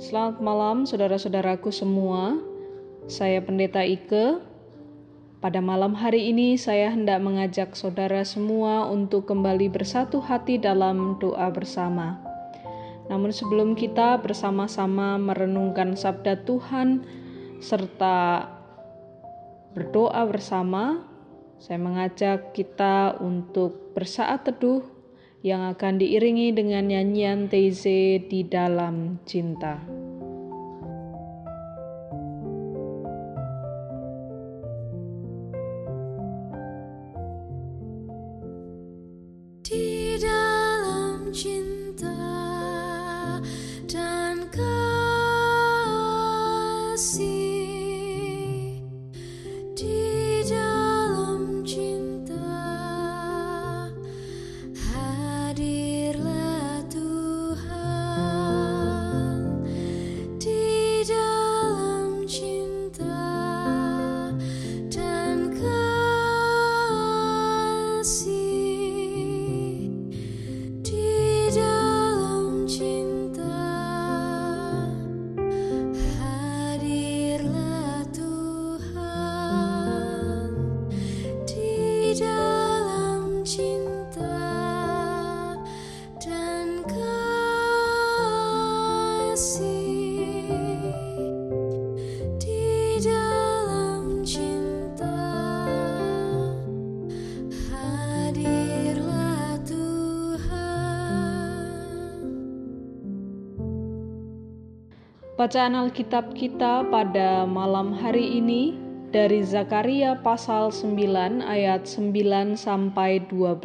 Selamat malam saudara-saudaraku semua. Saya Pendeta Ike. Pada malam hari ini saya hendak mengajak saudara semua untuk kembali bersatu hati dalam doa bersama. Namun sebelum kita bersama-sama merenungkan sabda Tuhan serta berdoa bersama, saya mengajak kita untuk bersaat teduh yang akan diiringi dengan nyanyian Teze di dalam cinta. Bacaan Alkitab kita pada malam hari ini dari Zakaria pasal 9 ayat 9 sampai 12.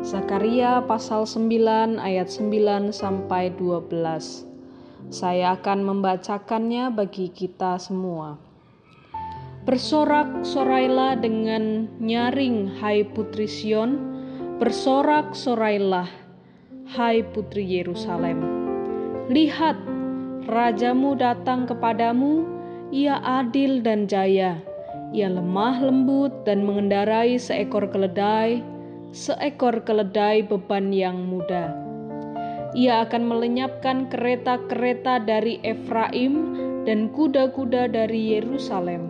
Zakaria pasal 9 ayat 9 sampai 12. Saya akan membacakannya bagi kita semua. Bersorak-sorailah dengan nyaring hai putri Sion, bersorak-sorailah hai putri Yerusalem. Lihat Rajamu datang kepadamu, ia adil dan jaya. Ia lemah lembut dan mengendarai seekor keledai, seekor keledai beban yang muda. Ia akan melenyapkan kereta-kereta dari Efraim dan kuda-kuda dari Yerusalem.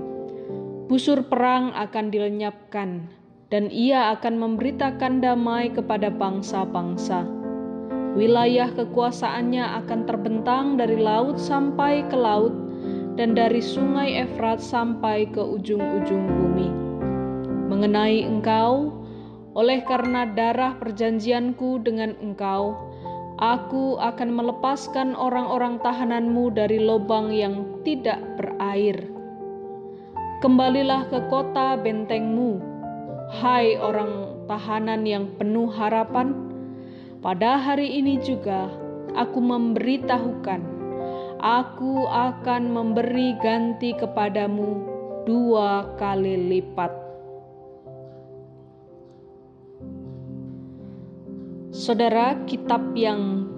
Busur perang akan dilenyapkan, dan ia akan memberitakan damai kepada bangsa-bangsa Wilayah kekuasaannya akan terbentang dari laut sampai ke laut dan dari sungai Efrat sampai ke ujung-ujung bumi. Mengenai engkau, oleh karena darah perjanjianku dengan engkau, aku akan melepaskan orang-orang tahananmu dari lubang yang tidak berair. Kembalilah ke kota bentengmu, hai orang tahanan yang penuh harapan, pada hari ini juga aku memberitahukan, aku akan memberi ganti kepadamu dua kali lipat. Saudara, kitab yang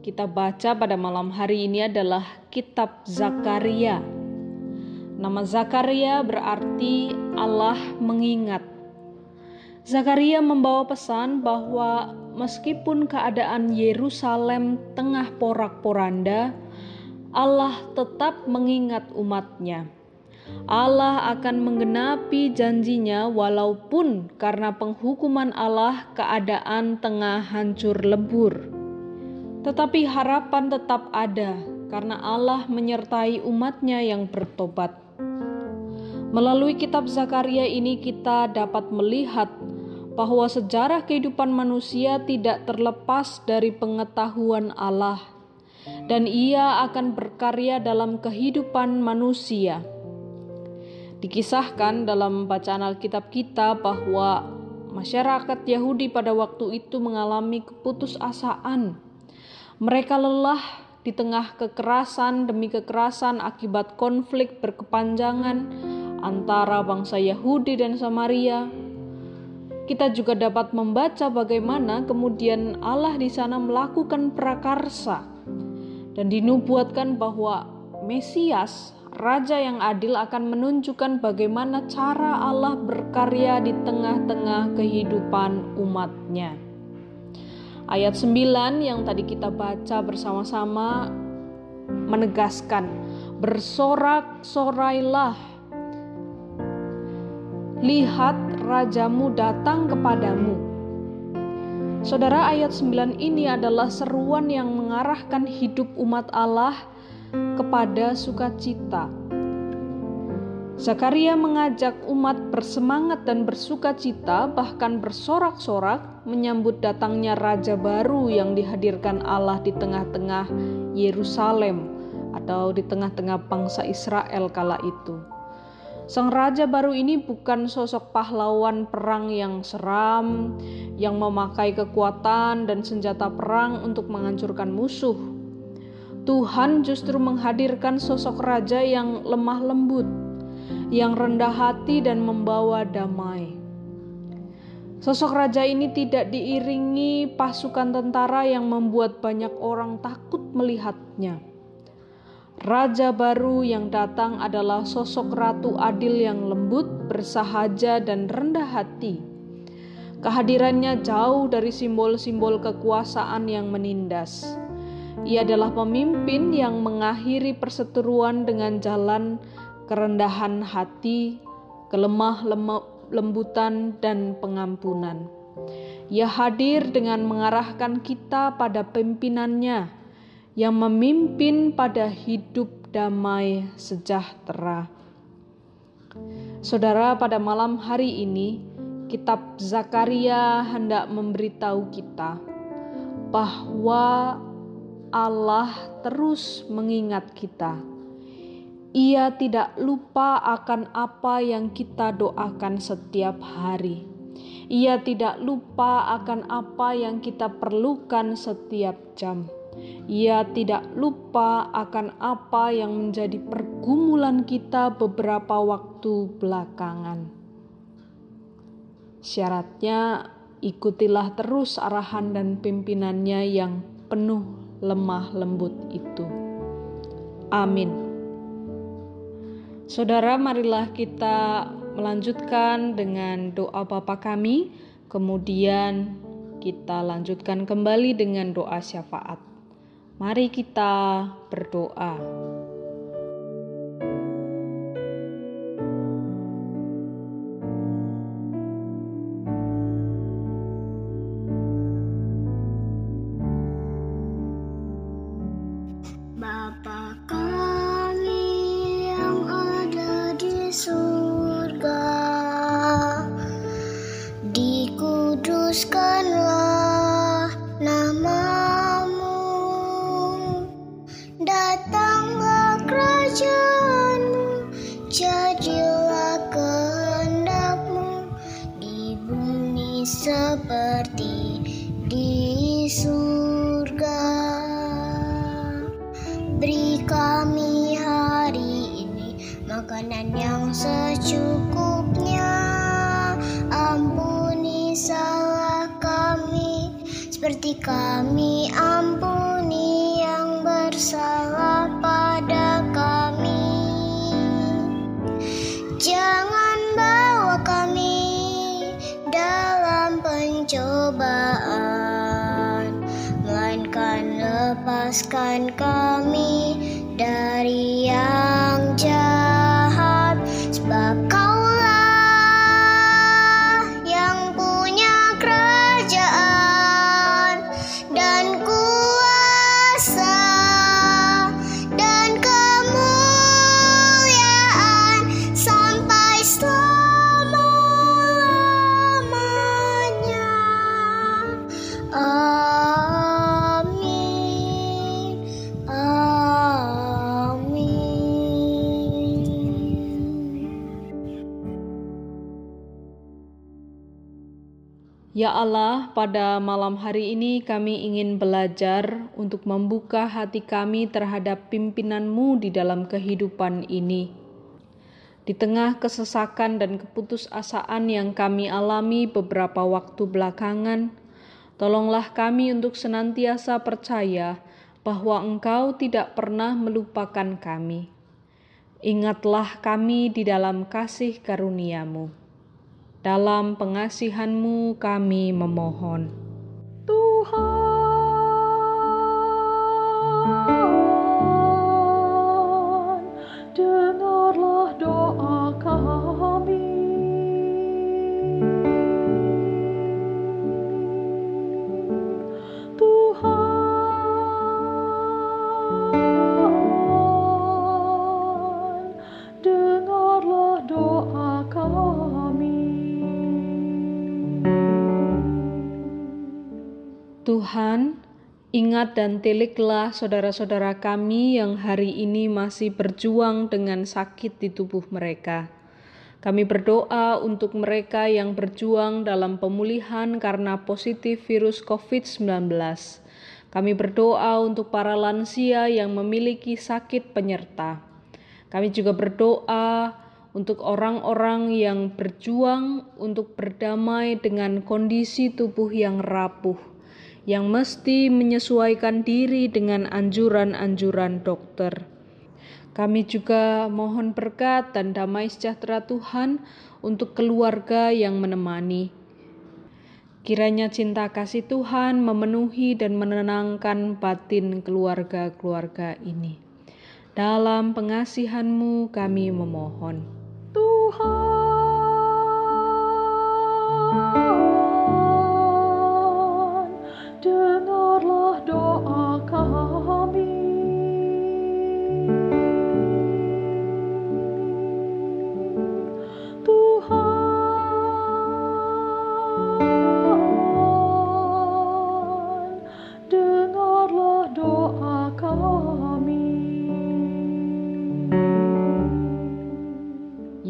kita baca pada malam hari ini adalah Kitab Zakaria. Nama Zakaria berarti Allah mengingat. Zakaria membawa pesan bahwa meskipun keadaan Yerusalem tengah porak-poranda, Allah tetap mengingat umatnya. Allah akan menggenapi janjinya walaupun karena penghukuman Allah keadaan tengah hancur lebur. Tetapi harapan tetap ada karena Allah menyertai umatnya yang bertobat. Melalui kitab Zakaria ini kita dapat melihat bahwa sejarah kehidupan manusia tidak terlepas dari pengetahuan Allah, dan Ia akan berkarya dalam kehidupan manusia. Dikisahkan dalam bacaan Alkitab kita bahwa masyarakat Yahudi pada waktu itu mengalami keputusasaan. Mereka lelah di tengah kekerasan demi kekerasan akibat konflik berkepanjangan antara bangsa Yahudi dan Samaria kita juga dapat membaca bagaimana kemudian Allah di sana melakukan prakarsa dan dinubuatkan bahwa Mesias, raja yang adil akan menunjukkan bagaimana cara Allah berkarya di tengah-tengah kehidupan umatnya. Ayat 9 yang tadi kita baca bersama-sama menegaskan, bersorak-sorailah. Lihat rajamu datang kepadamu. Saudara ayat 9 ini adalah seruan yang mengarahkan hidup umat Allah kepada sukacita. Zakaria mengajak umat bersemangat dan bersukacita, bahkan bersorak-sorak, menyambut datangnya raja baru yang dihadirkan Allah di tengah-tengah Yerusalem atau di tengah-tengah bangsa Israel kala itu. Sang raja baru ini bukan sosok pahlawan perang yang seram, yang memakai kekuatan dan senjata perang untuk menghancurkan musuh. Tuhan justru menghadirkan sosok raja yang lemah lembut, yang rendah hati dan membawa damai. Sosok raja ini tidak diiringi pasukan tentara yang membuat banyak orang takut melihatnya. Raja baru yang datang adalah sosok ratu adil yang lembut, bersahaja, dan rendah hati. Kehadirannya jauh dari simbol-simbol kekuasaan yang menindas. Ia adalah pemimpin yang mengakhiri perseteruan dengan jalan kerendahan hati, kelemah lembutan, dan pengampunan. Ia hadir dengan mengarahkan kita pada pimpinannya yang memimpin pada hidup damai sejahtera. Saudara, pada malam hari ini, Kitab Zakaria hendak memberitahu kita bahwa Allah terus mengingat kita ia tidak lupa akan apa yang kita doakan setiap hari. Ia tidak lupa akan apa yang kita perlukan setiap jam. Ia tidak lupa akan apa yang menjadi pergumulan kita beberapa waktu belakangan. Syaratnya, ikutilah terus arahan dan pimpinannya yang penuh lemah lembut itu. Amin. Saudara, marilah kita melanjutkan dengan doa Bapa kami, kemudian kita lanjutkan kembali dengan doa syafaat. Mari kita berdoa. Seperti kami ampuni yang bersalah pada kami. Jangan bawa kami dalam pencobaan, melainkan lepaskan kami dari Ya Allah, pada malam hari ini kami ingin belajar untuk membuka hati kami terhadap pimpinanmu di dalam kehidupan ini. Di tengah kesesakan dan keputusasaan yang kami alami beberapa waktu belakangan, tolonglah kami untuk senantiasa percaya bahwa Engkau tidak pernah melupakan kami. Ingatlah kami di dalam kasih karuniamu. Dalam pengasihanmu kami memohon. Tuhan. Tuhan, ingat dan tiliklah saudara-saudara kami yang hari ini masih berjuang dengan sakit di tubuh mereka. Kami berdoa untuk mereka yang berjuang dalam pemulihan karena positif virus COVID-19. Kami berdoa untuk para lansia yang memiliki sakit penyerta. Kami juga berdoa untuk orang-orang yang berjuang untuk berdamai dengan kondisi tubuh yang rapuh yang mesti menyesuaikan diri dengan anjuran-anjuran dokter. Kami juga mohon berkat dan damai sejahtera Tuhan untuk keluarga yang menemani. Kiranya cinta kasih Tuhan memenuhi dan menenangkan batin keluarga-keluarga ini. Dalam pengasihanmu kami memohon. Tuhan.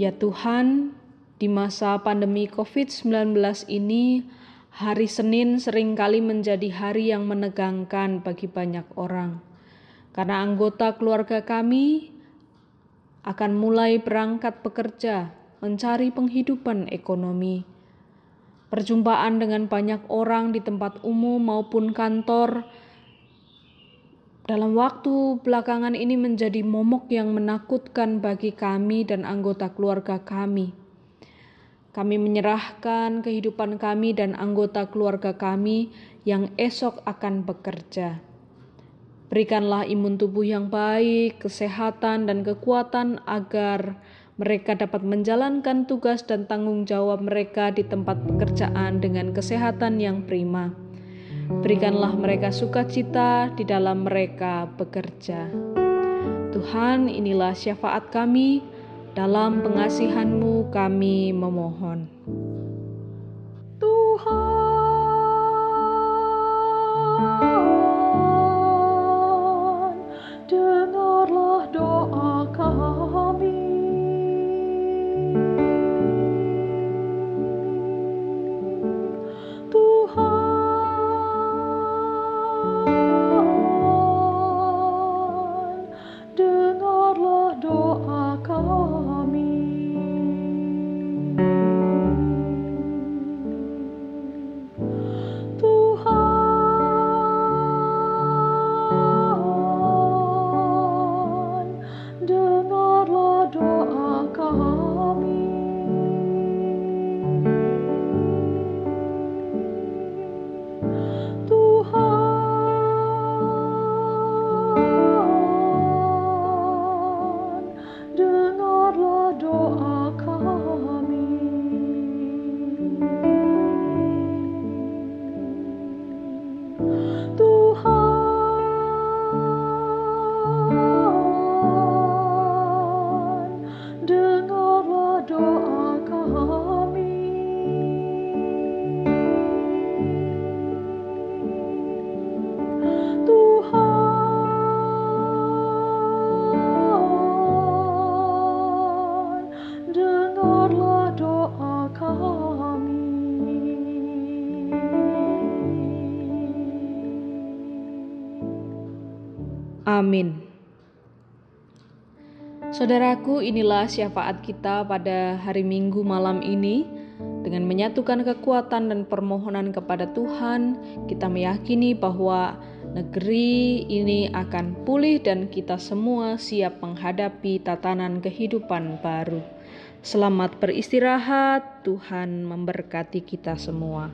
Ya Tuhan, di masa pandemi COVID-19 ini, hari Senin sering kali menjadi hari yang menegangkan bagi banyak orang. Karena anggota keluarga kami akan mulai berangkat bekerja, mencari penghidupan ekonomi. Perjumpaan dengan banyak orang di tempat umum maupun kantor dalam waktu belakangan ini menjadi momok yang menakutkan bagi kami dan anggota keluarga kami. Kami menyerahkan kehidupan kami dan anggota keluarga kami yang esok akan bekerja. Berikanlah imun tubuh yang baik, kesehatan, dan kekuatan agar mereka dapat menjalankan tugas dan tanggung jawab mereka di tempat pekerjaan dengan kesehatan yang prima. Berikanlah mereka sukacita di dalam mereka bekerja. Tuhan, inilah syafaat kami, dalam pengasihanmu kami memohon. Amin. Saudaraku, inilah syafaat kita pada hari Minggu malam ini. Dengan menyatukan kekuatan dan permohonan kepada Tuhan, kita meyakini bahwa negeri ini akan pulih dan kita semua siap menghadapi tatanan kehidupan baru. Selamat beristirahat, Tuhan memberkati kita semua.